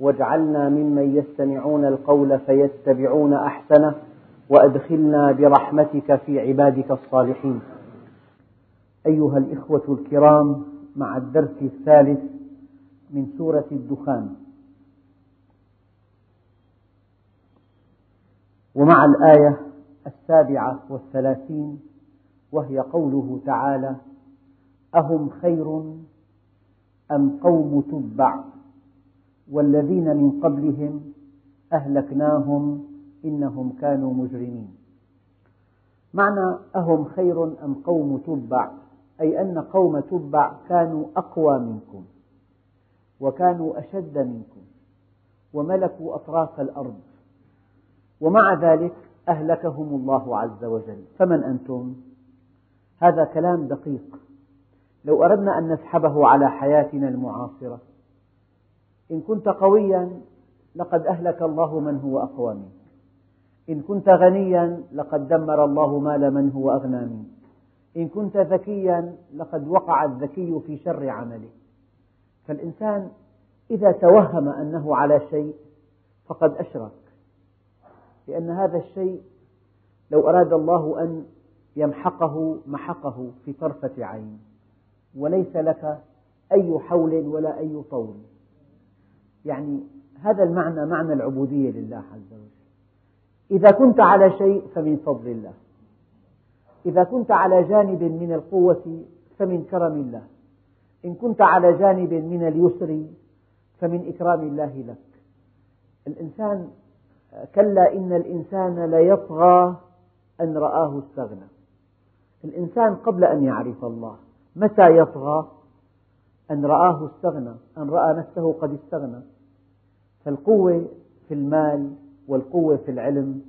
واجعلنا ممن يستمعون القول فيتبعون أحسنه وأدخلنا برحمتك في عبادك الصالحين. أيها الإخوة الكرام مع الدرس الثالث من سورة الدخان. ومع الآية السابعة والثلاثين وهي قوله تعالى أهم خير أم قوم تبع؟ والذين من قبلهم أهلكناهم إنهم كانوا مجرمين. معنى أهم خير أم قوم تبع؟ أي أن قوم تبع كانوا أقوى منكم وكانوا أشد منكم وملكوا أطراف الأرض. ومع ذلك أهلكهم الله عز وجل. فمن أنتم؟ هذا كلام دقيق. لو أردنا أن نسحبه على حياتنا المعاصرة إن كنت قويا لقد أهلك الله من هو أقوى منك. إن كنت غنيا لقد دمر الله مال من هو أغنى منك. إن كنت ذكيا لقد وقع الذكي في شر عمله فالإنسان إذا توهم أنه على شيء فقد أشرك. لأن هذا الشيء لو أراد الله أن يمحقه محقه في طرفة عين. وليس لك أي حول ولا أي طول. يعني هذا المعنى معنى العبودية لله عز وجل. إذا كنت على شيء فمن فضل الله. إذا كنت على جانب من القوة فمن كرم الله. إن كنت على جانب من اليسر فمن إكرام الله لك. الإنسان كلا إن الإنسان ليطغى أن رآه استغنى. الإنسان قبل أن يعرف الله متى يطغى؟ أن رآه استغنى أن رأى نفسه قد استغنى. فالقوة في المال والقوة في العلم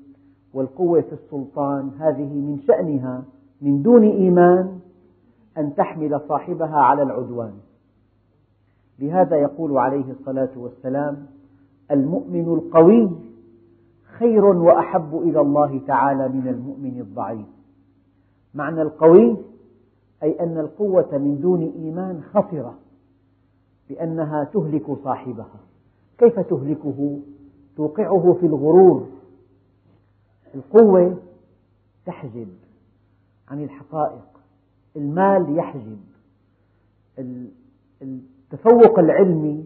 والقوة في السلطان هذه من شأنها من دون إيمان أن تحمل صاحبها على العدوان. لهذا يقول عليه الصلاة والسلام المؤمن القوي خير وأحب إلى الله تعالى من المؤمن الضعيف. معنى القوي أي أن القوة من دون إيمان خطرة. بأنها تهلك صاحبها. كيف تهلكه؟ توقعه في الغرور. القوة تحجب عن الحقائق. المال يحجب. التفوق العلمي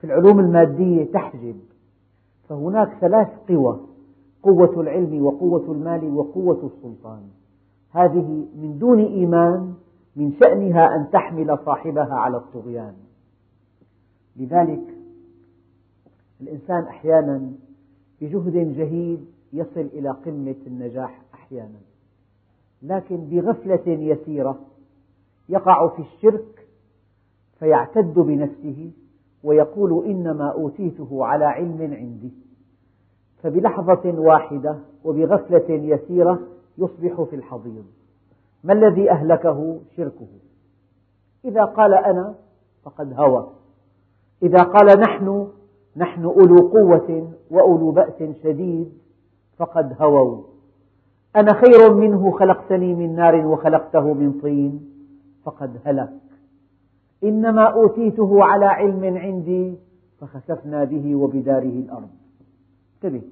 في العلوم المادية تحجب. فهناك ثلاث قوى قوة العلم وقوة المال وقوة السلطان. هذه من دون إيمان من شأنها أن تحمل صاحبها على الطغيان. لذلك الإنسان أحيانا بجهد جهيد يصل إلى قمة النجاح أحيانا. لكن بغفلة يسيرة يقع في الشرك فيعتد بنفسه ويقول إنما أوتيته على علم عندي. فبلحظة واحدة وبغفلة يسيرة يصبح في الحضيض. ما الذي أهلكه؟ شركه. إذا قال أنا فقد هوى. إذا قال نحن نحن أولو قوة وأولو بأس شديد فقد هووا. أنا خير منه خلقتني من نار وخلقته من طين فقد هلك. إنما أوتيته على علم عندي فخسفنا به وبداره الأرض. انتبه.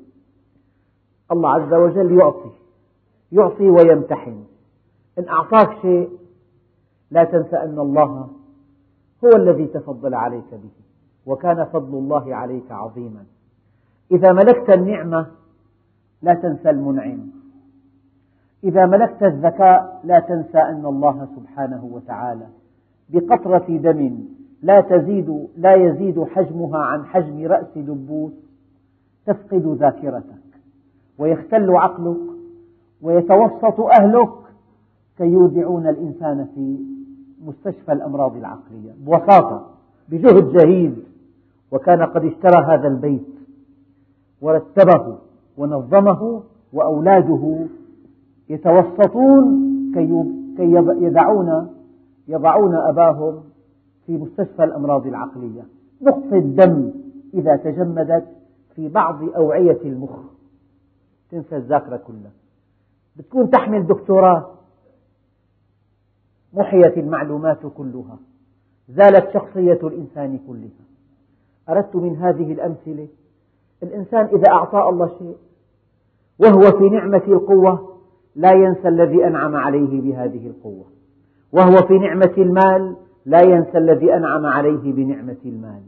الله عز وجل يعطي يعطي ويمتحن. إن أعطاك شيء لا تنس أن الله هو الذي تفضل عليك به. وكان فضل الله عليك عظيما. إذا ملكت النعمة لا تنسى المنعم. إذا ملكت الذكاء لا تنسى أن الله سبحانه وتعالى بقطرة دم لا تزيد لا يزيد حجمها عن حجم رأس دبوس تفقد ذاكرتك ويختل عقلك ويتوسط أهلك كي يودعون الإنسان في مستشفى الأمراض العقلية. ببساطة بجهد جهيد وكان قد اشترى هذا البيت ورتبه ونظمه وأولاده يتوسطون كي يضعون يضعون أباهم في مستشفى الأمراض العقلية. نقطة دم إذا تجمدت في بعض أوعية المخ. تنسى الذاكرة كلها. بتكون تحمل دكتوراه. محيت المعلومات كلها. زالت شخصية الإنسان كلها. أردت من هذه الأمثلة الإنسان إذا أعطاه الله شيء وهو في نعمة القوة لا ينسى الذي أنعم عليه بهذه القوة. وهو في نعمة المال لا ينسى الذي أنعم عليه بنعمة المال.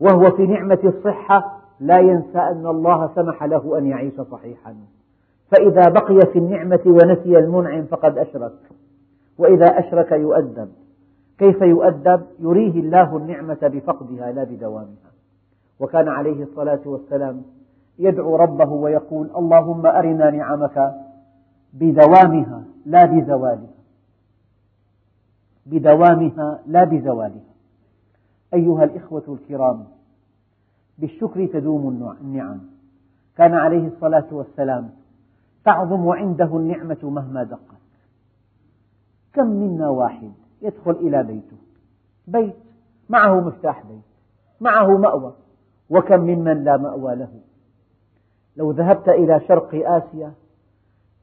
وهو في نعمة الصحة لا ينسى أن الله سمح له أن يعيش صحيحا. فإذا بقي في النعمة ونسي المنعم فقد أشرك. وإذا أشرك يؤدب. كيف يؤدب؟ يريه الله النعمة بفقدها لا بدوامها. وكان عليه الصلاة والسلام يدعو ربه ويقول اللهم أرنا نعمك بدوامها لا بزوالها. بدوامها لا بزوالها. أيها الإخوة الكرام بالشكر تدوم النعم. كان عليه الصلاة والسلام تعظم عنده النعمة مهما دقت. كم منا واحد يدخل إلى بيته. بيت معه مفتاح بيت معه مأوى. وكم ممن لا مأوى له. لو ذهبت إلى شرق آسيا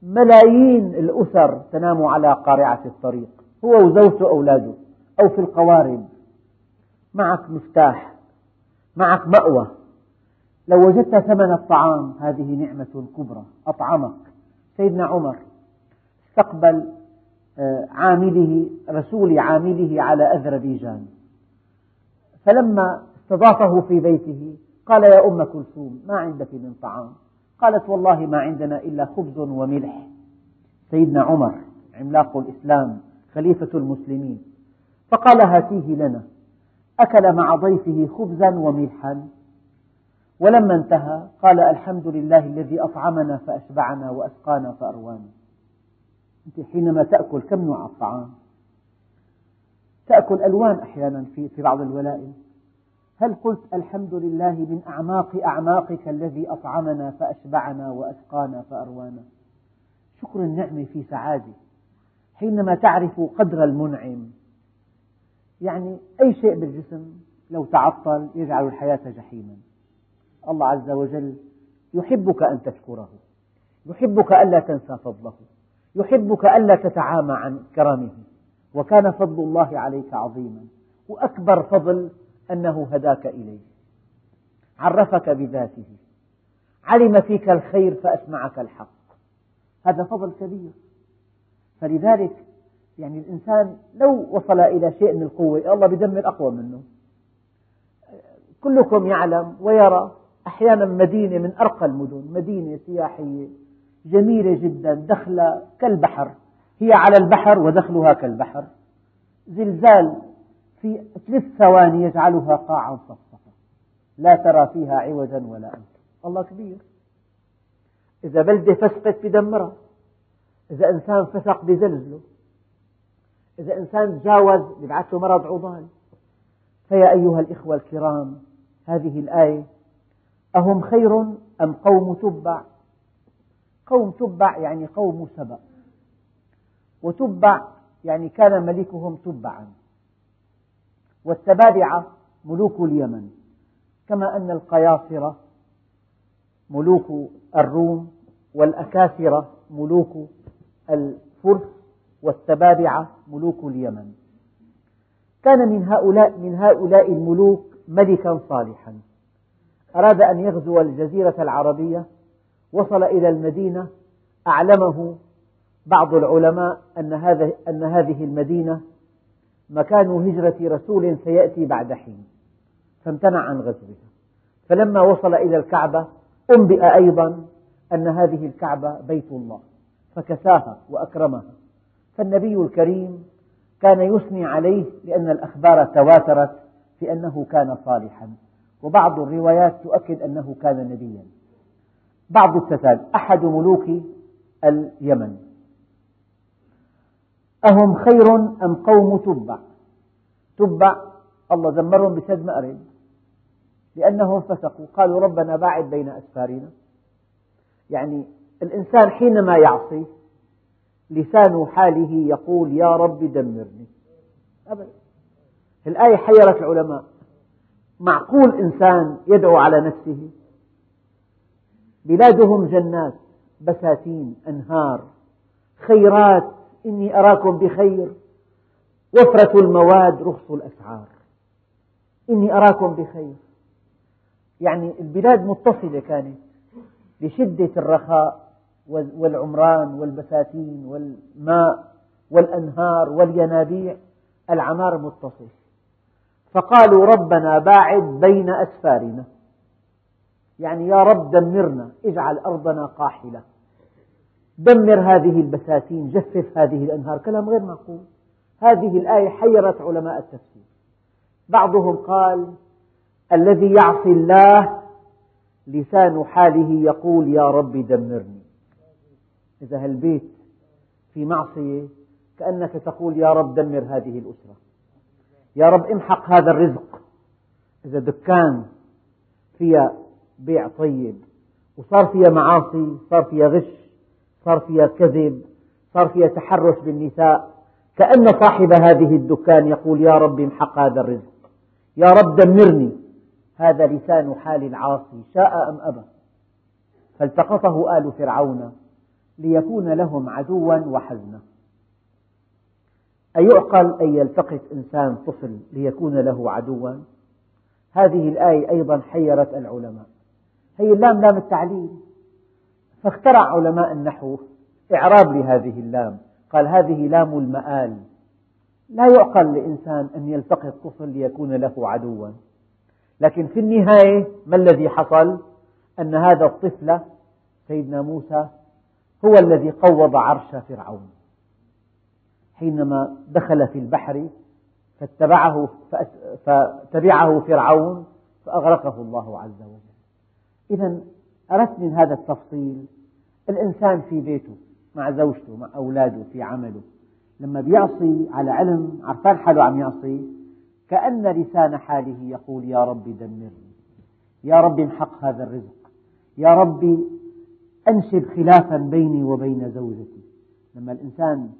ملايين الأسر تنام على قارعة الطريق. هو وزوجته وأولاده أو في القوارب. معك مفتاح معك مأوى. لو وجدت ثمن الطعام هذه نعمة كبرى أطعمك. سيدنا عمر استقبل عامله رسول عامله على أذربيجان. فلما استضافه في بيته قال يا أم كلثوم ما عندك من طعام؟ قالت والله ما عندنا إلا خبز وملح. سيدنا عمر عملاق الإسلام خليفة المسلمين فقال هاتيه لنا. أكل مع ضيفه خبزا وملحا. ولما انتهى قال الحمد لله الذي أطعمنا فأشبعنا وأسقانا فأروانا أنت حينما تأكل كم نوع الطعام؟ تأكل ألوان أحيانا في, في بعض الولائم. هل قلت الحمد لله من أعماق أعماقك الذي أطعمنا فأشبعنا وأسقانا فأروانا؟ شكر النعمة في سعادة. حينما تعرف قدر المنعم. يعني أي شيء بالجسم لو تعطل يجعل الحياة جحيما. الله عز وجل يحبك أن تشكره. يحبك ألا تنسى فضله. يحبك ألا تتعامى عن كرمه. وكان فضل الله عليك عظيما. وأكبر فضل أنه هداك إليه. عرفك بذاته. علم فيك الخير فأسمعك الحق. هذا فضل كبير. فلذلك يعني الإنسان لو وصل إلى شيء من القوة الله بدمر أقوى منه. كلكم يعلم ويرى أحيانا مدينة من أرقى المدن مدينة سياحية جميلة جدا دخلة كالبحر. هي على البحر ودخلها كالبحر. زلزال في ثلاث ثواني يجعلها قاعا صفصفا. لا ترى فيها عوجا ولا أمتا الله كبير. إذا بلدة فسقت بدمرها إذا إنسان فسق بزلزله إذا إنسان تجاوز يبعث له مرض عضال. فيا أيها الإخوة الكرام هذه الآية أهم خير أم قوم تبع؟ قوم تبع يعني قوم سبأ. وتبع يعني كان ملكهم تبعا. والتبابعة ملوك اليمن. كما أن القياصرة ملوك الروم والأكاثرة ملوك الفرس والتبابعة ملوك اليمن. كان من هؤلاء من هؤلاء الملوك ملكا صالحا. أراد أن يغزو الجزيرة العربية وصل إلى المدينة أعلمه بعض العلماء أن, هذا أن هذه المدينة مكان هجرة رسول سيأتي بعد حين فامتنع عن غزوها. فلما وصل إلى الكعبة أنبئ أيضا أن هذه الكعبة بيت الله فكساها وأكرمها. فالنبي الكريم كان يثني عليه لأن الأخبار تواترت في أنه كان صالحا. وبعض الروايات تؤكد أنه كان نبيا. بعض التتال. أحد ملوك اليمن. أهم خير أم قوم تبع؟ تبع الله دمرهم بسد مأرب. لأنهم فسقوا. قالوا ربنا باعد بين أسفارنا. يعني الإنسان حينما يعصي لسان حاله يقول يا رب دمرني. أبدا. الآية حيرت العلماء. معقول إنسان يدعو على نفسه؟ بلادهم جنات بساتين أنهار. خيرات إني أراكم بخير. وفرة المواد رخص الأسعار. إني أراكم بخير. يعني البلاد متصلة كانت لشدة الرخاء والعمران والبساتين والماء والأنهار والينابيع. العمار متصل. فقالوا ربنا باعد بين أسفارنا. يعني يا رب دمرنا اجعل أرضنا قاحلة. دمر هذه البساتين جفف هذه الأنهار كلام غير معقول. هذه الآية حيرت علماء التفسير. بعضهم قال الذي يعصي الله لسان حاله يقول يا رب دمرني. إذا هالبيت في معصية كأنك تقول يا رب دمر هذه الأسرة. يا رب امحق هذا الرزق. إذا دكان فيها بيع طيب. وصار فيها معاصي صار فيها غش صار فيها كذب صار فيها تحرش بالنساء. كأن صاحب هذه الدكان يقول يا رب امحق هذا الرزق. يا رب دمرني. هذا لسان حال العاصي شاء أم أبى. فالتقطه آل فرعون ليكون لهم عدوا وحزنا. أيعقل أن يلتقط إنسان طفل ليكون له عدوا؟ هذه الآية أيضا حيرت العلماء. هي اللام لام التعليل. فاخترع علماء النحو إعراب لهذه اللام. قال هذه لام المآل. لا يعقل لإنسان أن يلتقط طفل ليكون له عدوا. لكن في النهاية ما الذي حصل؟ أن هذا الطفل سيدنا موسى هو الذي قوض عرش فرعون. حينما دخل في البحر فاتبعه, فتبعه فرعون فأغرقه الله عز وجل. إذا أردت من هذا التفصيل الإنسان في بيته مع زوجته مع أولاده في عمله. لما بيعصي على علم عرفان حاله عم يعصي كأن لسان حاله يقول يا رب دمرني. يا رب امحق هذا الرزق. يا رب أنشب خلافا بيني وبين زوجتي. لما الإنسان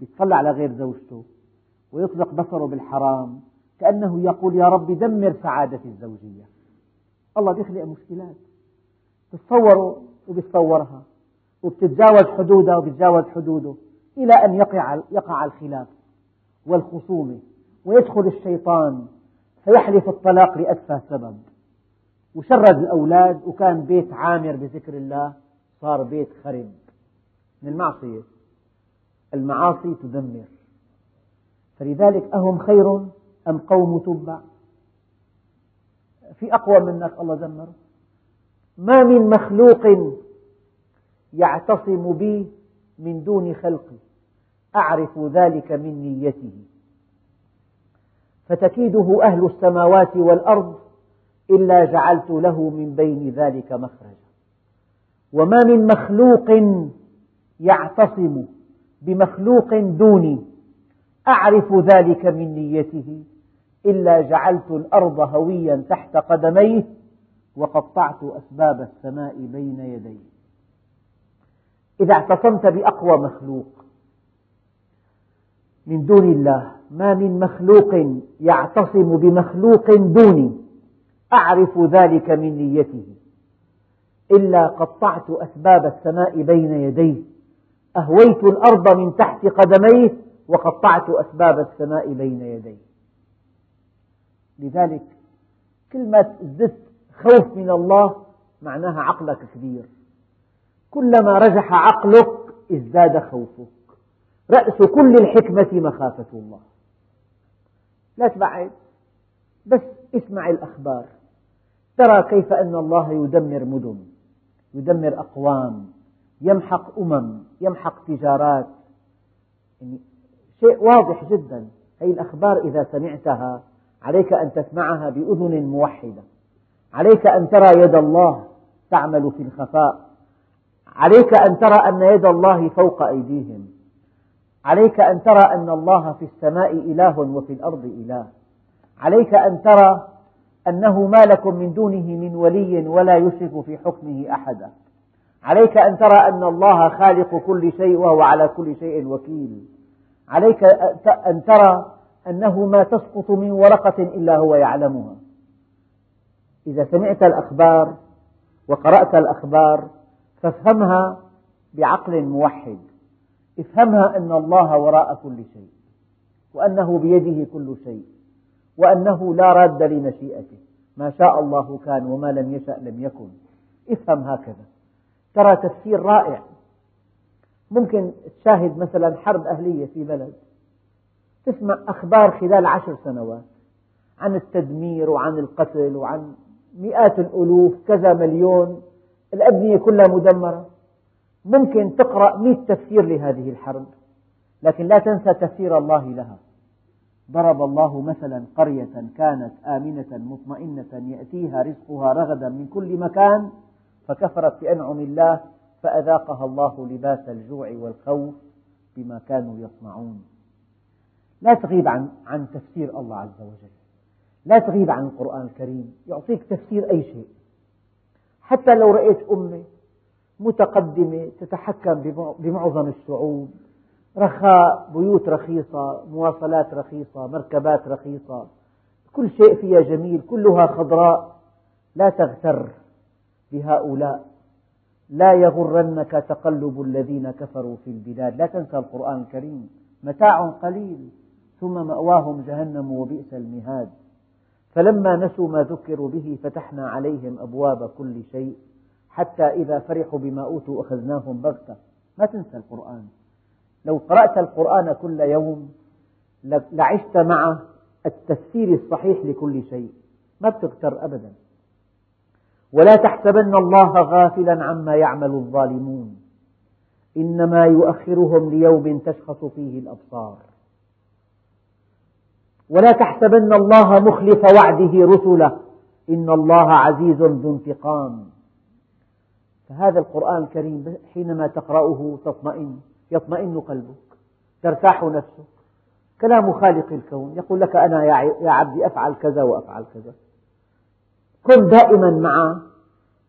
يطلع على غير زوجته ويطلق بصره بالحرام كأنه يقول يا رب دمر سعادتي الزوجية. الله بيخلق مشكلات. تتصوروا وبيتصورها وبتتجاوز حدودها وبيتجاوز حدوده إلى أن يقع يقع الخلاف والخصومة ويدخل الشيطان فيحلف الطلاق لأتفه سبب. وشرد الأولاد وكان بيت عامر بذكر الله صار بيت خرب. من المعصية. المعاصي تدمر. فلذلك أهم خير أم قوم تبع؟ في أقوى منك الله دمره. ما من مخلوق يعتصم بي من دون خلقي أعرف ذلك من نيته. فتكيده أهل السماوات والأرض إلا جعلت له من بين ذلك مخرجا. وما من مخلوق يعتصم بمخلوق دوني. أعرف ذلك من نيته. إلا جعلت الأرض هويا تحت قدميه. وقطعت أسباب السماء بين يديه إذا اعتصمت بأقوى مخلوق من دون الله ما من مخلوق يعتصم بمخلوق دوني. أعرف ذلك من نيته. إلا قطعت أسباب السماء بين يديه أهويت الأرض من تحت قدميه وقطعت أسباب السماء بين يديه لذلك كلمة زدت خوف من الله معناها عقلك كبير. كلما رجح عقلك ازداد خوفك. رأس كل الحكمة مخافة الله. لا تبعد بس اسمع الأخبار. ترى كيف أن الله يدمر مدن يدمر أقوام يمحق أمم يمحق تجارات. يعني شيء واضح جدا. هذه الأخبار إذا سمعتها عليك أن تسمعها بأذن موحدة. عليك أن ترى يد الله تعمل في الخفاء. عليك أن ترى أن يد الله فوق أيديهم. عليك أن ترى أن الله في السماء إله وفي الأرض إله. عليك أن ترى أنه ما لكم من دونه من ولي ولا يشرك في حكمه أحدا. عليك أن ترى أن الله خالق كل شيء وهو على كل شيء وكيل. عليك أن ترى أنه ما تسقط من ورقة إلا هو يعلمها. إذا سمعت الأخبار وقرأت الأخبار فافهمها بعقل موحد. افهمها أن الله وراء كل شيء وأنه بيده كل شيء وأنه لا راد لمشيئته. ما شاء الله كان وما لم يشأ لم يكن. افهم هكذا. ترى تفسير رائع. ممكن تشاهد مثلا حرب أهلية في بلد. تسمع أخبار خلال عشر سنوات عن التدمير وعن القتل وعن مئات الألوف كذا مليون. الأبنية كلها مدمرة. ممكن تقرأ مئة تفسير لهذه الحرب. لكن لا تنسى تفسير الله لها. ضرب الله مثلا قرية كانت آمنة مطمئنة يأتيها رزقها رغدا من كل مكان فكفرت بأنعم الله فأذاقها الله لباس الجوع والخوف بما كانوا يصنعون. لا تغيب عن عن تفسير الله عز وجل. لا تغيب عن القرآن الكريم يعطيك تفسير أي شيء. حتى لو رأيت أمة متقدمة تتحكم بمعظم الشعوب رخاء بيوت رخيصة مواصلات رخيصة مركبات رخيصة كل شيء فيها جميل كلها خضراء لا تغتر بهؤلاء. لا يغرنك تقلب الذين كفروا في البلاد. لا تنسى القرآن الكريم متاع قليل ثم مأواهم جهنم وبئس المهاد. فلما نسوا ما ذكروا به فتحنا عليهم أبواب كل شيء حتى إذا فرحوا بما أوتوا أخذناهم بغتة. ما تنسى القرآن. لو قرأت القرآن كل يوم لعشت مع التفسير الصحيح لكل شيء. ما بتغتر أبدا. ولا تحسبن الله غافلا عما يعمل الظالمون. إنما يؤخرهم ليوم تشخص فيه الأبصار. ولا تحسبن الله مخلف وعده رسله. إن الله عزيز ذو انتقام. فهذا القرآن الكريم حينما تقرأه تطمئن يطمئن قلبك ترتاح نفسك. كلام خالق الكون يقول لك أنا يا عبدي أفعل كذا وأفعل كذا. كن دائما مع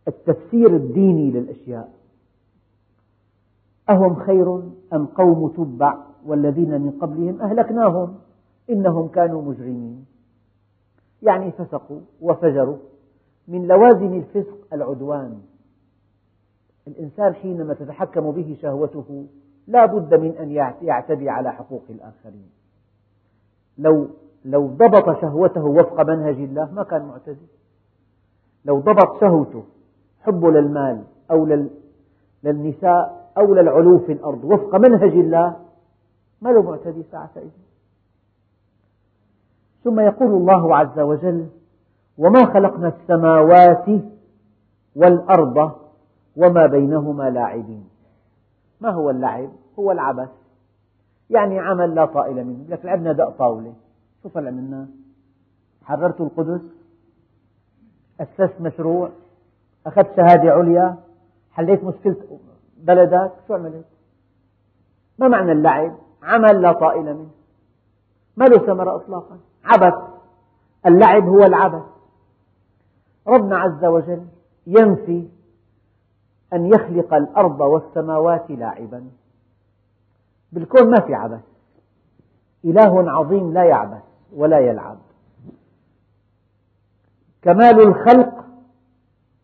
التفسير الديني للأشياء. أهم خير أم قوم تبع والذين من قبلهم أهلكناهم؟ إنهم كانوا مجرمين. يعني فسقوا وفجروا من لوازم الفسق العدوان. الإنسان حينما تتحكم به شهوته لا بد من أن يعتدي على حقوق الآخرين. لو لو ضبط شهوته وفق منهج الله ما كان معتدي. لو ضبط شهوته حبه للمال أو للنساء أو للعلو في الأرض وفق منهج الله ما له معتدي ساعتئذ ثم يقول الله عز وجل وما خلقنا السماوات والأرض وما بينهما لاعبين. ما هو اللعب؟ هو العبث. يعني عمل لا طائل منه. لك لعبنا دق طاولة. شو طلع منا؟ حررت القدس؟ أسست مشروع؟ أخذت شهادة عليا؟ حليت مشكلة بلدك؟ شو عملت؟ ما معنى اللعب؟ عمل لا طائل منه. ما له ثمرة إطلاقا. عبث. اللعب هو العبث. ربنا عز وجل ينفي أن يخلق الأرض والسماوات لاعبا. بالكون ما في عبث. إله عظيم لا يعبث ولا يلعب. كمال الخلق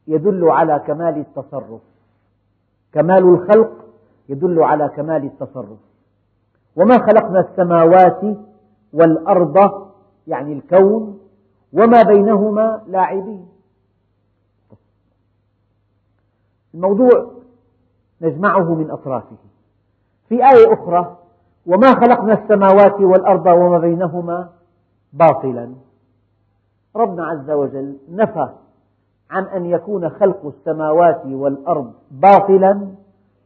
يدل على كمال التصرف. كمال الخلق يدل على كمال التصرف. وما خلقنا السماوات والأرض يعني الكون وما بينهما لاعبين. الموضوع نجمعه من أطرافه. في آية أخرى وما خلقنا السماوات والأرض وما بينهما باطلا. ربنا عز وجل نفى عن أن يكون خلق السماوات والأرض باطلا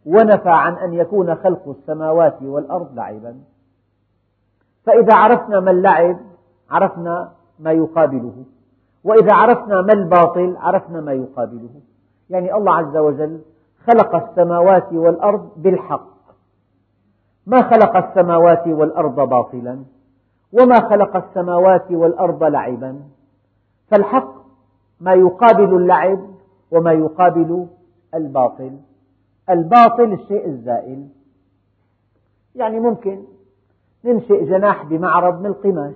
ونفى عن أن يكون خلق السماوات والأرض لعبا. فإذا عرفنا ما اللعب عرفنا ما يقابله. وإذا عرفنا ما الباطل عرفنا ما يقابله. يعني الله عز وجل خلق السماوات والأرض بالحق. ما خلق السماوات والأرض باطلا وما خلق السماوات والأرض لعبا. فالحق ما يقابل اللعب وما يقابل الباطل. الباطل الشيء الزائل. يعني ممكن ننشئ جناح بمعرض من القماش.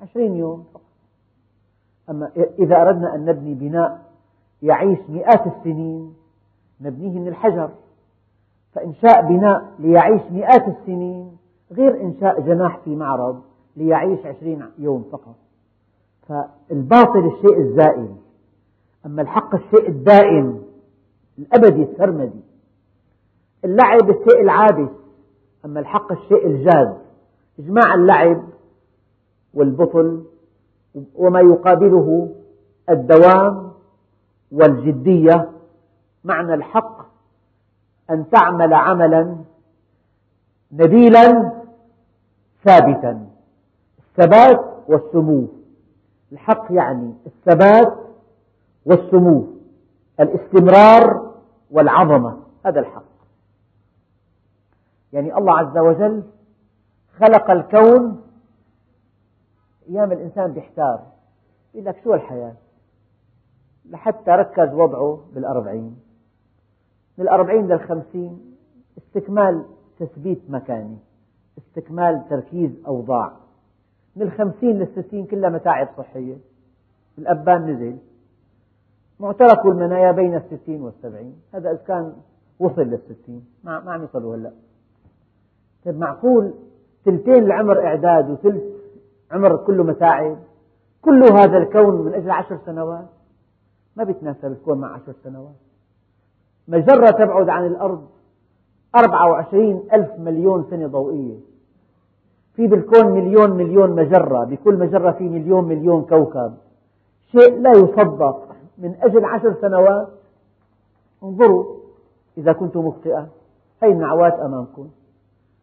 عشرين يوم أما إذا أردنا أن نبني بناء يعيش مئات السنين نبنيه من الحجر. فإنشاء بناء ليعيش مئات السنين غير إنشاء جناح في معرض ليعيش عشرين يوم فقط. فالباطل الشيء الزائل. أما الحق الشيء الدائم الأبدي السرمدي اللعب الشيء العابث أما الحق الشيء الجاد. إجماع اللعب والبطل وما يقابله الدوام والجدية معنى الحق أن تعمل عملا نبيلا ثابتا. الثبات والسمو. الحق يعني الثبات والسمو. الاستمرار والعظمة. هذا الحق. يعني الله عز وجل خلق الكون أيام الإنسان بيحتار يقول لك شو الحياة؟ لحتى ركز وضعه بالأربعين. من الأربعين للخمسين استكمال تثبيت مكاني استكمال تركيز أوضاع. من الخمسين للستين كلها متاعب صحية. الأبان نزل. معترك المنايا بين الستين والسبعين. هذا إذا كان وصل للستين. ما عم يصلوا هلا. طيب معقول ثلثين العمر إعداد وثلث عمر كله متاعب كل هذا الكون من أجل عشر سنوات. ما بيتناسب الكون مع عشر سنوات. مجرة تبعد عن الأرض 24 ألف مليون سنة ضوئية. في بالكون مليون مليون مجرة بكل مجرة في مليون مليون كوكب. شيء لا يصدق من أجل عشر سنوات. انظروا إذا كنت مخطئة هي النعوات أمامكم.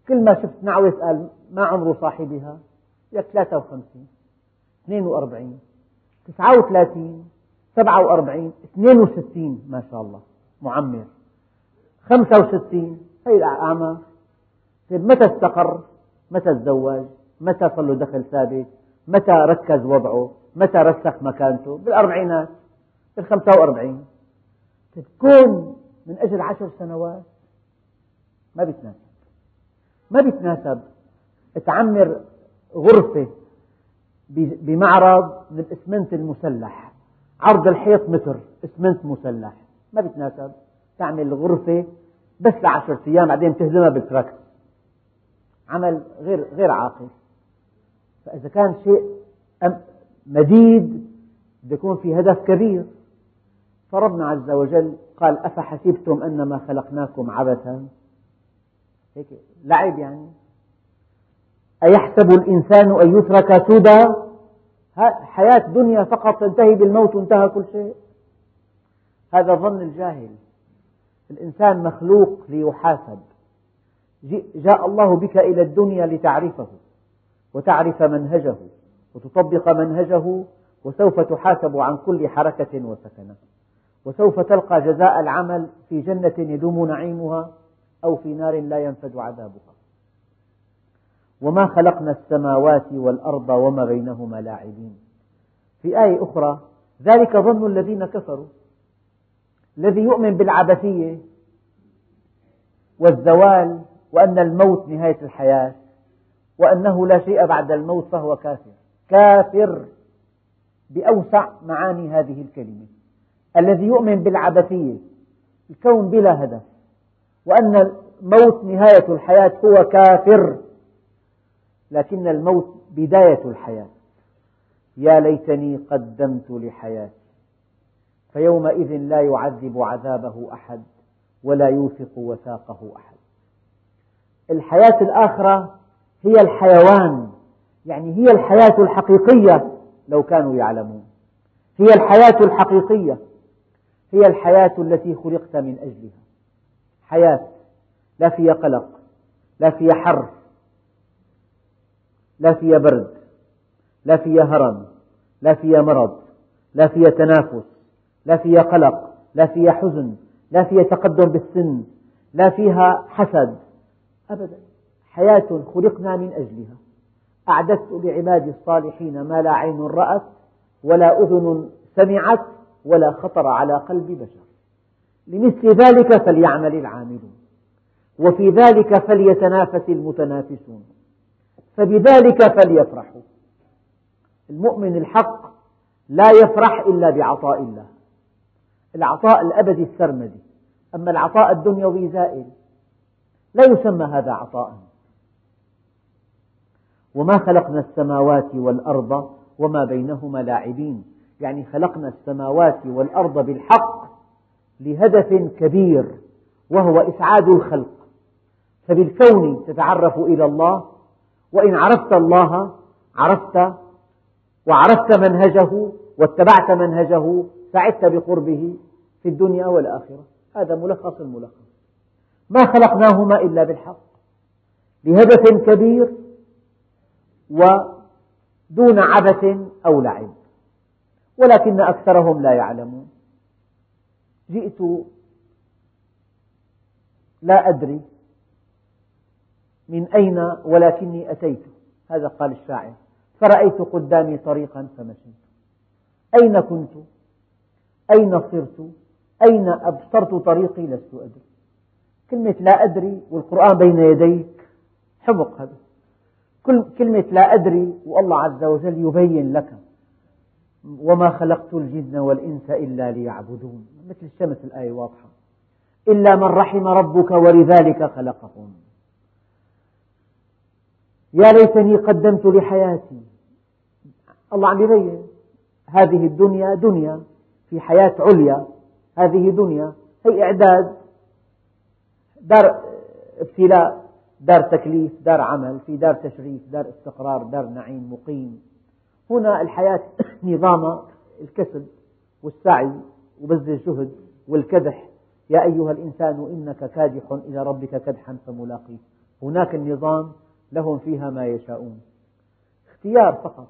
كل ما شفت نعوة قال ما عمر صاحبها. لك 53 42 39 47 62 ما شاء الله معمر. 65 هي الأعمار طيب متى استقر؟ متى تزوج؟ متى صار له دخل ثابت؟ متى ركز وضعه؟ متى رسخ مكانته؟ بالأربعينات بالخمسة وأربعين. طيب كون من أجل عشر سنوات ما بيتناسب. ما بيتناسب. تعمر غرفة بمعرض من الإسمنت المسلح. عرض الحيط متر إسمنت مسلح. ما بيتناسب تعمل غرفة بس لعشرة أيام بعدين تهدمها بالتراكس عمل غير غير عاقل. فإذا كان شيء مديد يكون في هدف كبير. فربنا عز وجل قال أفحسبتم أنما خلقناكم عبثا؟ هيك لعب يعني. أيحسب الإنسان أن يترك سدى حياة دنيا فقط تنتهي بالموت وانتهى كل شيء. هذا ظن الجاهل. الإنسان مخلوق ليحاسب. جاء الله بك إلى الدنيا لتعرفه وتعرف منهجه وتطبق منهجه وسوف تحاسب عن كل حركة وسكنة وسوف تلقى جزاء العمل في جنة يدوم نعيمها أو في نار لا ينفد عذابها. وما خلقنا السماوات والأرض وما بينهما لاعبين. في آية أخرى ذلك ظن الذين كفروا. الذي يؤمن بالعبثية والزوال وأن الموت نهاية الحياة وأنه لا شيء بعد الموت فهو كافر. كافر بأوسع معاني هذه الكلمة. الذي يؤمن بالعبثية الكون بلا هدف وأن الموت نهاية الحياة هو كافر. لكن الموت بداية الحياة. يا ليتني قدمت لحياتي. فيومئذ لا يعذب عذابه أحد ولا يوثق وثاقه أحد. الحياة الآخرة هي الحيوان يعني هي الحياة الحقيقية لو كانوا يعلمون. هي الحياة الحقيقية هي الحياة التي خلقت من أجلها. حياة لا فيها قلق لا فيها حر لا فيها برد لا فيها هرم لا فيها مرض لا فيها تنافس لا فيها قلق لا فيها حزن لا فيها تقدم بالسن لا فيها حسد. أبدا. حياة خلقنا من أجلها. أعددت لعبادي الصالحين ما لا عين رأت ولا أذن سمعت ولا خطر على قلب بشر. لمثل ذلك فليعمل العاملون وفي ذلك فليتنافس المتنافسون. فبذلك فليفرحوا. المؤمن الحق لا يفرح إلا بعطاء الله. العطاء الأبدي السرمدي. أما العطاء الدنيوي زائل. لا يسمى هذا عطاء. وما خلقنا السماوات والأرض وما بينهما لاعبين. يعني خلقنا السماوات والأرض بالحق لهدف كبير وهو إسعاد الخلق. فبالكون تتعرف إلى الله وإن عرفت الله عرفت وعرفت منهجه واتبعت منهجه سعدت بقربه في الدنيا والآخرة. هذا ملخص الملخص ما خلقناهما إلا بالحق لهدف كبير ودون عبث أو لعب. ولكن أكثرهم لا يعلمون. جئت لا أدري من أين ولكني أتيت؟ هذا قال الشاعر. فرأيت قدامي طريقا فمشيت. أين كنت؟ أين صرت؟ أين أبصرت طريقي؟ لست أدري. كلمة لا أدري والقرآن بين يديك حمق هذا. كلمة لا أدري والله عز وجل يبين لك وما خلقت الجن والإنس إلا ليعبدون. مثل الشمس الآية واضحة. إلا من رحم ربك ولذلك خلقهم. يا ليتني قدمت لحياتي. الله عم يبين هذه الدنيا دنيا في حياة عليا هذه دنيا. هي إعداد دار ابتلاء دار تكليف دار عمل في دار تشريف دار استقرار دار نعيم مقيم. هنا الحياة نظام الكسب والسعي وبذل الجهد والكدح. يا أيها الإنسان إنك كادح إلى ربك كدحا فملاقيه. هناك النظام لهم فيها ما يشاءون. اختيار فقط.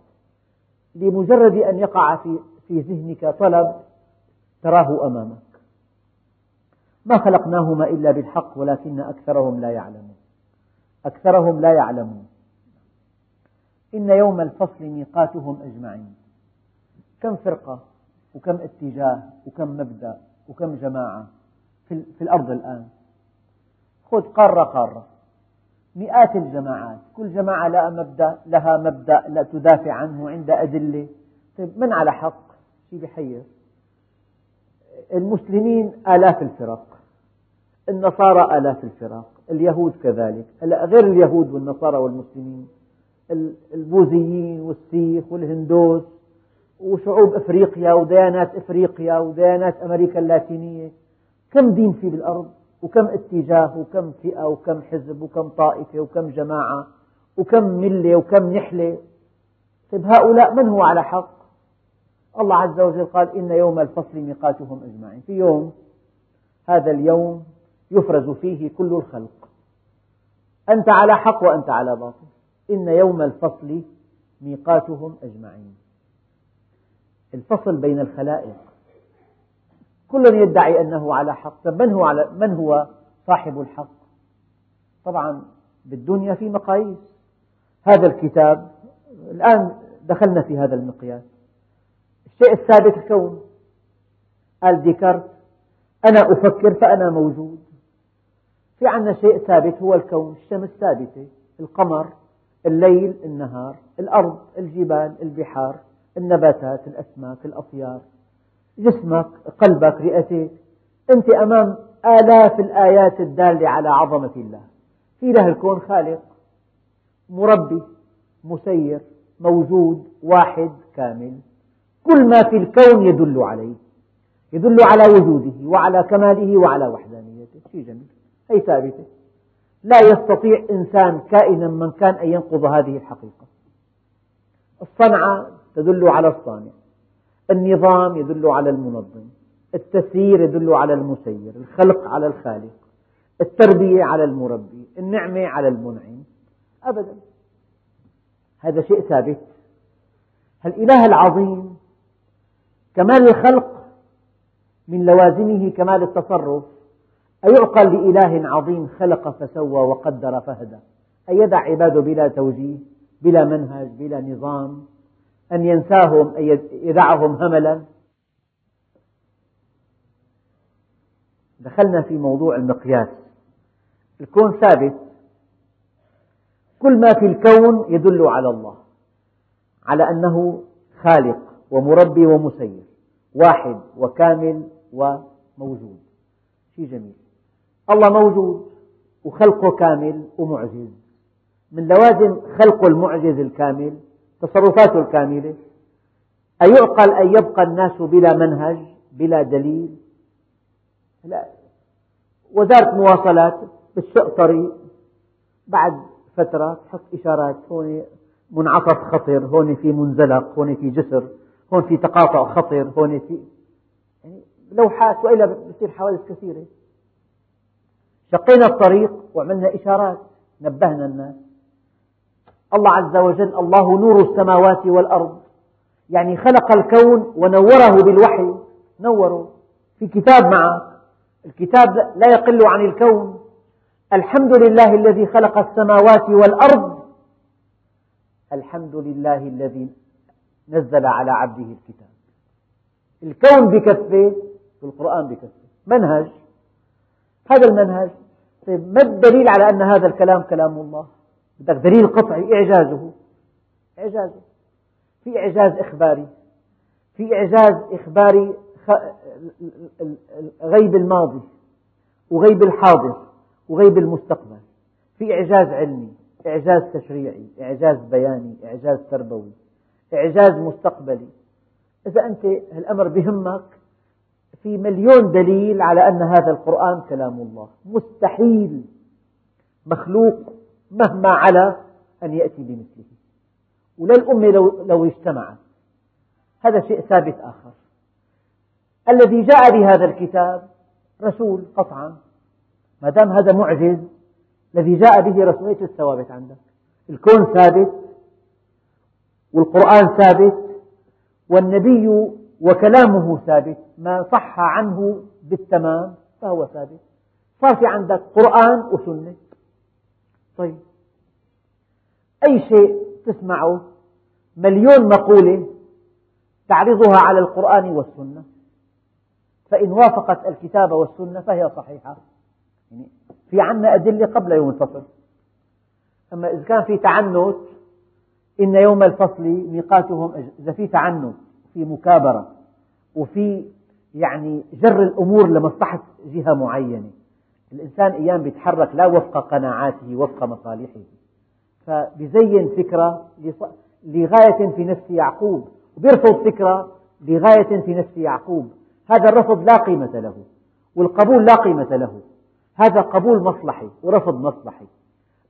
لمجرد أن يقع في في ذهنك طلب تراه أمامك. ما خلقناهما إلا بالحق ولكن أكثرهم لا يعلمون. أكثرهم لا يعلمون. إن يوم الفصل ميقاتهم أجمعين. كم فرقة وكم اتجاه وكم مبدأ وكم جماعة في الأرض الآن؟ خذ قارة قارة. مئات الجماعات. كل جماعة لها مبدأ لها مبدأ لا تدافع عنه عند أدلة. طيب من على حق؟ شيء بحير. المسلمين آلاف الفرق. النصارى آلاف الفرق. اليهود كذلك. غير اليهود والنصارى والمسلمين. البوذيين والسيخ والهندوس وشعوب إفريقيا وديانات إفريقيا وديانات أمريكا اللاتينية. كم دين في بالأرض؟ وكم اتجاه وكم فئة وكم حزب وكم طائفة وكم جماعة وكم ملة وكم نحلة. طيب هؤلاء من هو على حق؟ الله عز وجل قال إن يوم الفصل ميقاتهم أجمعين. في يوم هذا اليوم يفرز فيه كل الخلق. أنت على حق وأنت على باطل. إن يوم الفصل ميقاتهم أجمعين. الفصل بين الخلائق. كل يدعي أنه على حق. طب من هو, على من هو صاحب الحق؟ طبعا بالدنيا في مقاييس. هذا الكتاب الآن دخلنا في هذا المقياس. الشيء الثابت الكون. قال ديكارت أنا أفكر فأنا موجود. في عندنا شيء ثابت هو الكون الشمس ثابتة. القمر الليل النهار الأرض الجبال البحار النباتات الأسماك الأطيار. جسمك قلبك رئتك أنت أمام آلاف الآيات الدالة على عظمة الله. في له الكون خالق مربي مسير موجود واحد كامل. كل ما في الكون يدل عليه. يدل على وجوده وعلى كماله وعلى وحدانيته. شيء جميل. هي ثابتة. لا يستطيع إنسان كائنا من كان أن ينقض هذه الحقيقة. الصنعة تدل على الصانع. النظام يدل على المنظم التسيير يدل على المسير الخلق على الخالق التربية على المربي النعمة على المنعم. أبدا. هذا شيء ثابت. الإله العظيم كمال الخلق من لوازمه كمال التصرف أيعقل لإله عظيم خلق فسوى وقدر فهدى. أن يدع عباده بلا توجيه بلا منهج بلا نظام. أن ينساهم أن يدعهم هملا. دخلنا في موضوع المقياس. الكون ثابت. كل ما في الكون يدل على الله على أنه خالق ومربي ومسير واحد وكامل وموجود. شيء جميل. الله موجود وخلقه كامل ومعجز. من لوازم خلقه المعجز الكامل تصرفاته الكاملة. أيعقل أن يبقى الناس بلا منهج بلا دليل؟ لا. وزارة مواصلات بتشق طريق. بعد فترة تحط إشارات هون منعطف خطر هون في منزلق هون في جسر هون في تقاطع خطر هون في يعني لوحات وإلا بتصير حوادث كثيرة. شقينا الطريق وعملنا إشارات نبهنا الناس. الله عز وجل الله نور السماوات والأرض. يعني خلق الكون ونوره بالوحي. نوره. في كتاب معك. الكتاب لا يقل عن الكون. الحمد لله الذي خلق السماوات والأرض. الحمد لله الذي نزل على عبده الكتاب. الكون بكفه والقرآن بكفه. منهج. هذا المنهج. طيب ما الدليل على أن هذا الكلام كلام الله؟ بدك دليل قطعي إعجازه. إعجازه. في إعجاز إخباري. في إعجاز إخباري غيب الماضي وغيب الحاضر وغيب المستقبل. في إعجاز علمي إعجاز تشريعي إعجاز بياني إعجاز تربوي إعجاز مستقبلي. إذا أنت الأمر بهمك في مليون دليل على أن هذا القرآن كلام الله. مستحيل. مخلوق. مهما علا أن يأتي بمثله. وللأمة لو, لو اجتمعت. هذا شيء ثابت آخر. الذي جاء بهذا الكتاب رسول قطعا. ما دام هذا معجز الذي جاء به رسول إيش الثوابت عندك؟ الكون ثابت والقرآن ثابت والنبي وكلامه ثابت. ما صح عنه بالتمام فهو ثابت. صار في عندك قرآن وسنة. طيب. أي شيء تسمعه؟ مليون مقولة تعرضها على القرآن والسنة. فإن وافقت الكتاب والسنة فهي صحيحة. يعني في عنا أدلة قبل يوم الفصل. أما إذا كان في تعنت إن يوم الفصل ميقاتهم إذا في تعنت في مكابرة وفي يعني جر الأمور لمصلحة جهة معينة. الإنسان أيام يتحرك لا وفق قناعاته وفق مصالحه. فبزين فكرة لغاية في نفس يعقوب وبيرفض فكرة لغاية في نفس يعقوب. هذا الرفض لا قيمة له والقبول لا قيمة له. هذا قبول مصلحي ورفض مصلحي.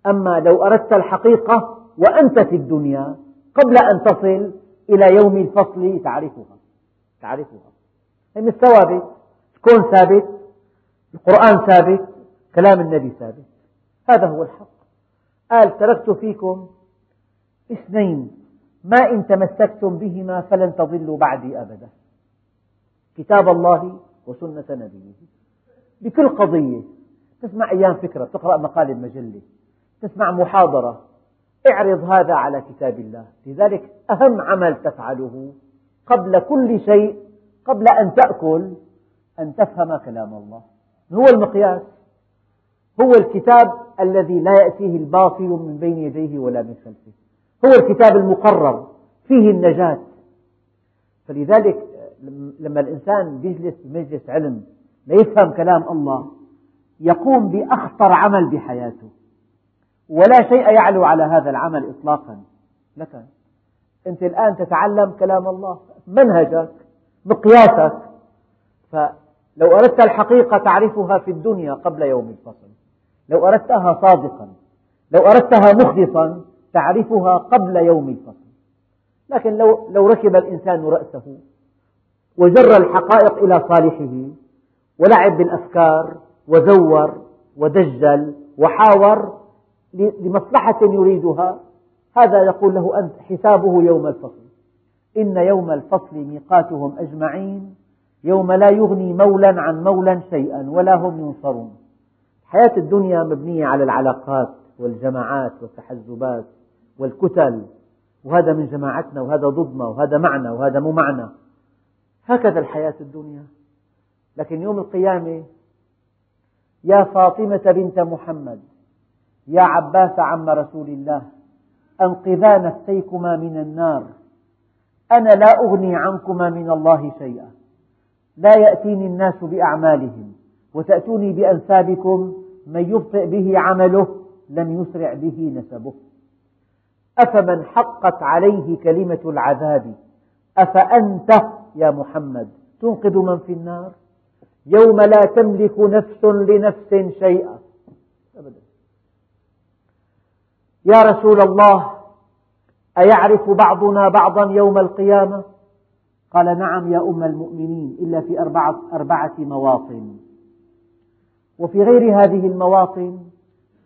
أما لو أردت الحقيقة وأنت في الدنيا قبل أن تصل إلى يوم الفصل تعرفها تعرفها. هي مش ثوابت الكون ثابت القرآن ثابت كلام النبي ثابت. هذا هو الحق. قال تركت فيكم اثنين ما إن تمسكتم بهما فلن تضلوا بعدي أبدا. كتاب الله وسنة نبيه. بكل قضية تسمع أيام فكرة تقرأ مقالة بمجلة تسمع محاضرة اعرض هذا على كتاب الله. لذلك أهم عمل تفعله قبل كل شيء قبل أن تأكل أن تفهم كلام الله. هو المقياس. هو الكتاب الذي لا يأتيه الباطل من بين يديه ولا من خلفه. هو الكتاب المقرر فيه النجاة. فلذلك لما الإنسان يجلس بمجلس علم ليفهم كلام الله يقوم بأخطر عمل بحياته. ولا شيء يعلو على هذا العمل إطلاقا. لك أنت الآن تتعلم كلام الله منهجك مقياسك. فلو أردت الحقيقة تعرفها في الدنيا قبل يوم الفصل. لو أردتها صادقا لو أردتها مخلصا تعرفها قبل يوم الفصل. لكن لو, لو ركب الإنسان رأسه وجر الحقائق إلى صالحه ولعب بالأفكار وزور ودجل وحاور لمصلحة يريدها هذا يقول له أنت حسابه يوم الفصل. إن يوم الفصل ميقاتهم أجمعين يوم لا يغني مولا عن مولا شيئا ولا هم ينصرون. حياة الدنيا مبنية على العلاقات والجماعات والتحزبات والكتل. وهذا من جماعتنا وهذا ضدنا وهذا معنا وهذا مو معنا. هكذا الحياة الدنيا. لكن يوم القيامة يا فاطمة بنت محمد يا عباس عم رسول الله أنقذا نفسيكما من النار. أنا لا أغني عنكما من الله شيئا. لا يأتيني الناس بأعمالهم وتأتوني بأنسابكم من يبطئ به عمله لم يسرع به نسبه. أفمن حقت عليه كلمة العذاب؟ أفأنت يا محمد؟ تنقذ من في النار. يوم لا تملك نفس لنفس شيئا. أبدا. يا رسول الله أيعرف بعضنا بعضا يوم القيامة؟ قال نعم يا أم المؤمنين إلا في أربعة, أربعة مواطن. وفي غير هذه المواطن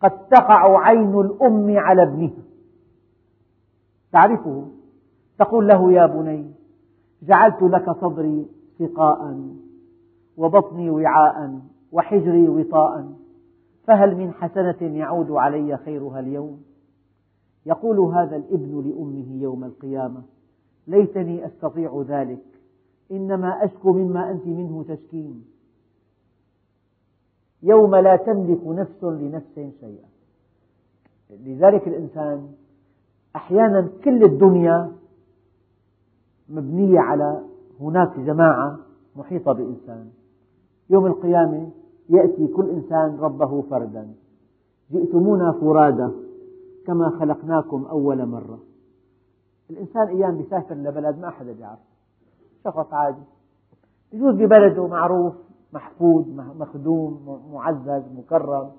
قد تقع عين الأم على ابنها تعرفه؟ تقول له يا بني جعلت لك صدري سقاء وبطني وعاء وحجري وطاء فهل من حسنة يعود علي خيرها اليوم؟ يقول هذا الابن لأمه يوم القيامة ليتني أستطيع ذلك إنما أشكو مما أنت منه تشكين. يوم لا تملك نفس لنفس شيئا. لذلك الإنسان أحيانا كل الدنيا مبنية على هناك جماعة محيطة بإنسان. يوم القيامة يأتي كل إنسان ربه فردا. جئتمونا فرادى كما خلقناكم أول مرة. الإنسان أيام بيسافر لبلد ما أحد يعرف شخص عادي. يجوز ببلده معروف. محفوظ مخدوم معزز مكرم.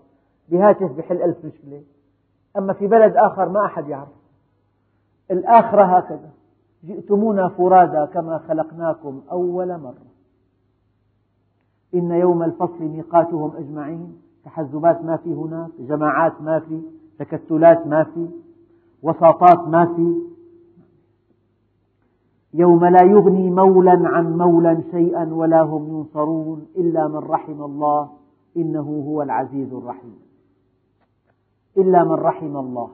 بهاتف بحل ألف مشكلة. أما في بلد آخر ما أحد يعرف. الآخرة هكذا. جئتمونا فرادى كما خلقناكم أول مرة. إن يوم الفصل ميقاتهم أجمعين. تحزبات ما في هناك. جماعات ما في. تكتلات ما في. وساطات ما في. يوم لا يغني مولا عن مولا شيئا ولا هم ينصرون إلا من رحم الله إنه هو العزيز الرحيم. إلا من رحم الله.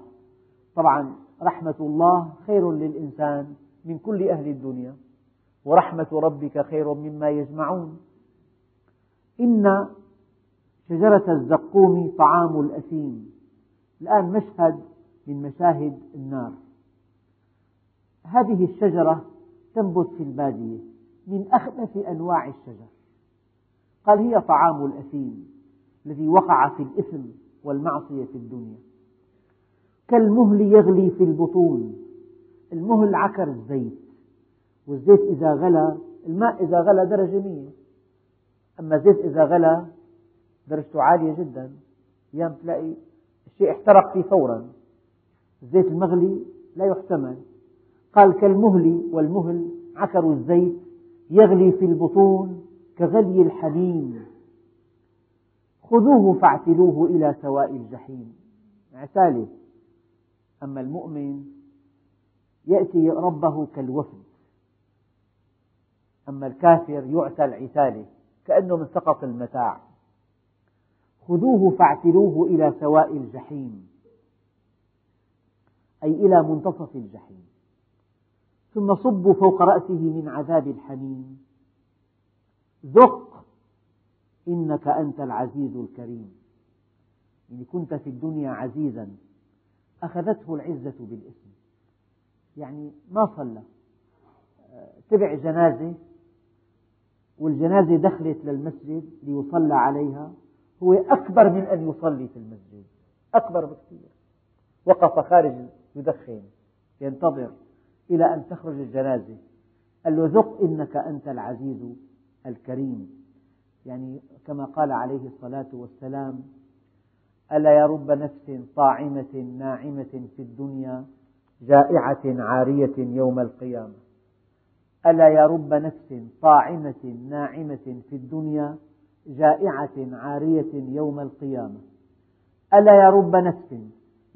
طبعا رحمة الله خير للإنسان من كل أهل الدنيا ورحمة ربك خير مما يجمعون. إن شجرة الزقوم طعام الأثيم. الآن مشهد من مشاهد النار. هذه الشجرة تنبت في البادية من أخبث أنواع الشجر. قال هي طعام الأثيم الذي وقع في الإثم والمعصية في الدنيا. كالمهل يغلي في البطون. المهل عكر الزيت. والزيت إذا غلى الماء إذا غلى درجة مية. أما الزيت إذا غلى درجته عالية جدا. أيام تلاقي الشيء احترق فيه فورا. الزيت المغلي لا يحتمل. قال كالمهل والمهل عكر الزيت يغلي في البطون كغلي الحميم خذوه فاعتلوه إلى سواء الجحيم. عتاله أما المؤمن يأتي ربه كالوفد. أما الكافر يعتل عتاله كأنه من سقط المتاع. خذوه فاعتلوه إلى سواء الجحيم. أي إلى منتصف الجحيم. ثم صبوا فوق رأسه من عذاب الحميم ذق إنك أنت العزيز الكريم. يعني كنت في الدنيا عزيزا أخذته العزة بالإثم. يعني ما صلى. تبع جنازة والجنازة دخلت للمسجد ليصلى عليها. هو أكبر من أن يصلي في المسجد. أكبر بكثير. وقف خارج يدخن ينتظر. إلى أن تخرج الجنازة. قال له ذق إنك أنت العزيز الكريم. يعني كما قال عليه الصلاة والسلام ألا يا رب نفس طاعمة ناعمة في الدنيا جائعة عارية يوم القيامة. ألا يا رب نفس طاعمة ناعمة في الدنيا جائعة عارية يوم القيامة. ألا يا رب نفس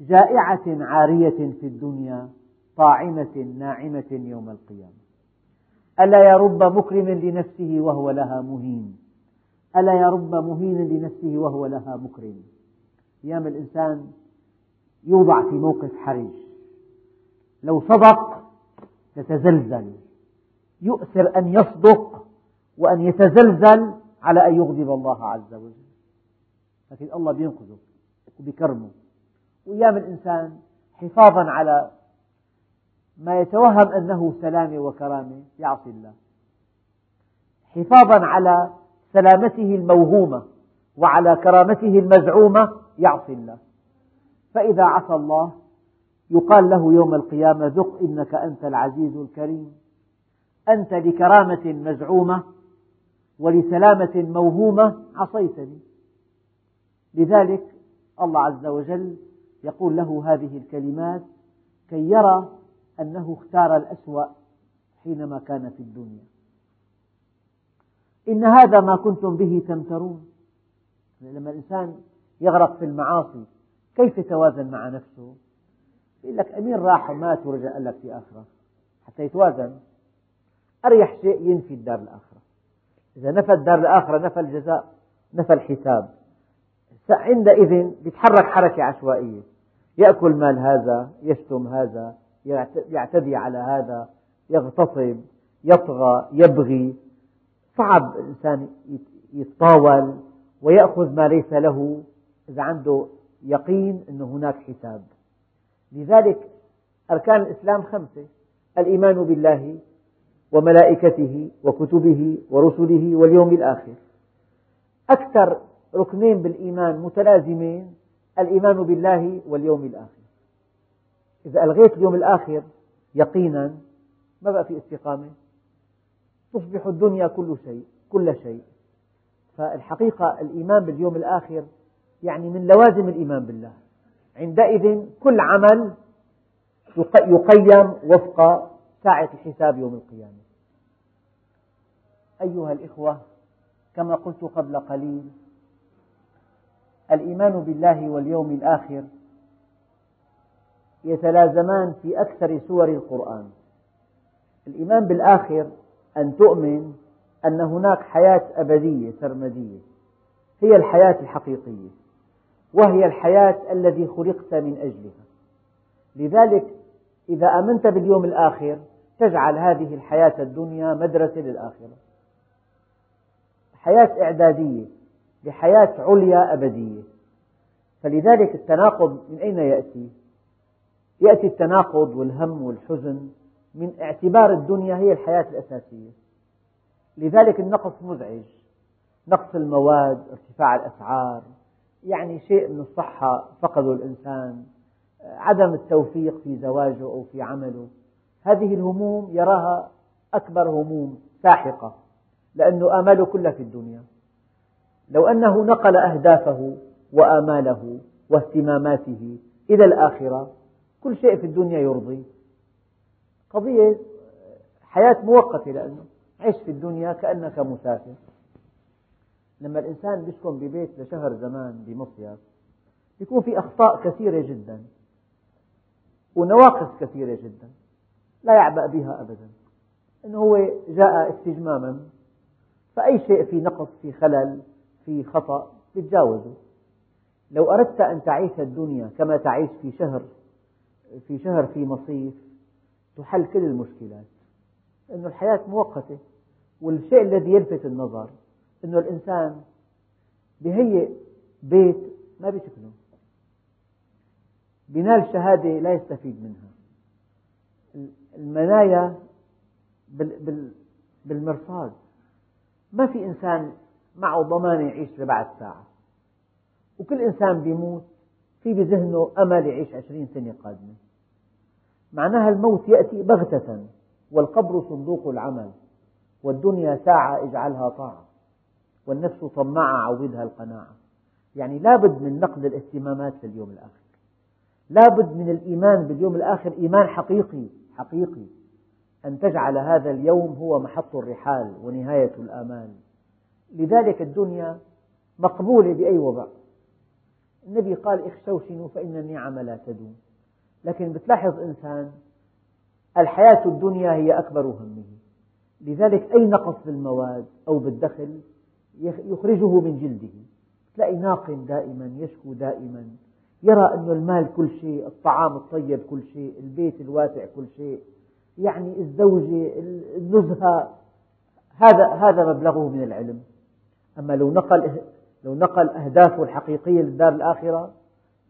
جائعة عارية في الدنيا طاعمة ناعمة يوم القيامة. ألا يا رب مكرم لنفسه وهو لها مهين. ألا يا رب مهين لنفسه وهو لها مكرم. أيام الإنسان يوضع في موقف حرج. لو صدق يتزلزل. يؤثر أن يصدق وأن يتزلزل على أن يغضب الله عز وجل. لكن الله بينقذه وبيكرمه وأيام الإنسان حفاظا على ما يتوهم أنه سلامة وكرامة يعصي الله. حفاظا على سلامته الموهومة وعلى كرامته المزعومة يعصي الله. فإذا عصى الله يقال له يوم القيامة ذق إنك أنت العزيز الكريم. أنت لكرامة مزعومة ولسلامة موهومة عصيتني. لذلك الله عز وجل يقول له هذه الكلمات كي يرى أنه اختار الأسوأ حينما كان في الدنيا. إن هذا ما كنتم به تمترون. لما الإنسان يغرق في المعاصي كيف يتوازن مع نفسه؟ يقول لك أمين راح ومات ورجع قال لك في آخرة. حتى يتوازن. أريح شيء ينفي الدار الآخرة. إذا نفى الدار الآخرة نفى الجزاء نفى الحساب. عندئذ يتحرك حركة عشوائية. يأكل مال هذا يشتم هذا يعتدي على هذا يغتصب يطغى يبغي. صعب الإنسان يتطاول ويأخذ ما ليس له إذا عنده يقين أن هناك حساب. لذلك أركان الإسلام خمسة الإيمان بالله وملائكته وكتبه ورسله واليوم الآخر. أكثر ركنين بالإيمان متلازمين الإيمان بالله واليوم الآخر. إذا ألغيت اليوم الآخر يقينا ما بقى في استقامة؟ تصبح الدنيا كل شيء كل شيء. فالحقيقة الإيمان باليوم الآخر يعني من لوازم الإيمان بالله. عندئذ كل عمل يقيم وفق ساعة الحساب يوم القيامة. أيها الإخوة كما قلت قبل قليل الإيمان بالله واليوم الآخر يتلازمان في أكثر سور القرآن. الإيمان بالآخر أن تؤمن أن هناك حياة أبدية سرمدية. هي الحياة الحقيقية وهي الحياة التي خلقت من أجلها. لذلك إذا آمنت باليوم الآخر تجعل هذه الحياة الدنيا مدرسة للآخرة. حياة إعدادية لحياة عليا أبدية. فلذلك التناقض من أين يأتي؟ يأتي التناقض والهم والحزن من اعتبار الدنيا هي الحياة الأساسية. لذلك النقص مزعج. نقص المواد ارتفاع الأسعار يعني شيء من الصحة فقده الإنسان. عدم التوفيق في زواجه أو في عمله. هذه الهموم يراها أكبر هموم ساحقة لأن آماله كلها في الدنيا. لو أنه نقل أهدافه وآماله واهتماماته إلى الآخرة كل شيء في الدنيا يرضي. قضية حياة مؤقتة لأنه عيش في الدنيا كأنك مسافر. لما الإنسان يسكن ببيت لشهر زمان بمصيف يكون في أخطاء كثيرة جدا ونواقص كثيرة جدا لا يعبأ بها أبدا. أنه هو جاء استجماما فأي شيء في نقص في خلل في خطأ يتجاوزه لو أردت أن تعيش الدنيا كما تعيش في شهر في شهر في مصيف تحل كل المشكلات. أن الحياة مؤقتة والشيء الذي يلفت النظر أن الإنسان بهيئ بيت ما بيسكنه بنال شهادة لا يستفيد منها. المنايا بالمرصاد. ما في إنسان معه ضمانة يعيش لبعد ساعة. وكل إنسان بيموت في بذهنه أمل يعيش عشرين سنة قادمة. معناها الموت يأتي بغتة والقبر صندوق العمل والدنيا ساعة اجعلها طاعة والنفس طماعة عودها القناعة. يعني لابد من نقل الاهتمامات لليوم الآخر. لابد من الإيمان باليوم الآخر إيمان حقيقي حقيقي. أن تجعل هذا اليوم هو محط الرحال ونهاية الآمال. لذلك الدنيا مقبولة بأي وضع. النبي قال اخشوشنوا فإن النعم لا تدوم. لكن بتلاحظ إنسان الحياة الدنيا هي أكبر همه. لذلك أي نقص بالمواد أو بالدخل يخرجه من جلده. تلاقي ناقم دائما يشكو دائما. يرى أن المال كل شيء الطعام الطيب كل شيء البيت الواسع كل شيء. يعني الزوجة النزهة هذا هذا مبلغه من العلم. أما لو نقل لو نقل أهدافه الحقيقية للدار الآخرة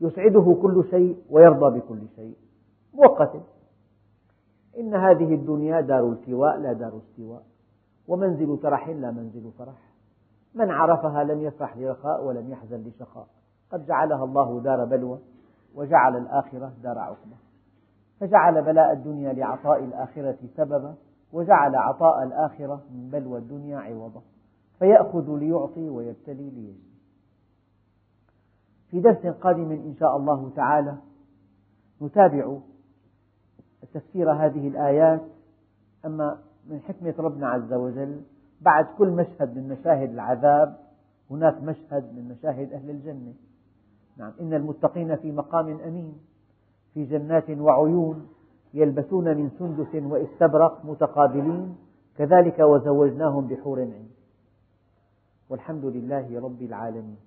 يسعده كل شيء ويرضى بكل شيء. مؤقتة إن هذه الدنيا دار التواء لا دار استواء ومنزل ترح لا منزل فرح. من عرفها لم يفرح لرخاء ولم يحزن لشقاء. قد جعلها الله دار بلوى وجعل الآخرة دار عقبة فجعل بلاء الدنيا لعطاء الآخرة سببا وجعل عطاء الآخرة من بلوى الدنيا عوضا. فيأخذ ليعطي ويبتلي ليجزي في درس قادم إن شاء الله تعالى نتابع تفسير هذه الآيات. أما من حكمة ربنا عز وجل بعد كل مشهد من مشاهد العذاب هناك مشهد من مشاهد أهل الجنة. نعم إن المتقين في مقام أمين في جنات وعيون يلبسون من سندس واستبرق متقابلين كذلك وزوجناهم بحور عين. والحمد لله رب العالمين.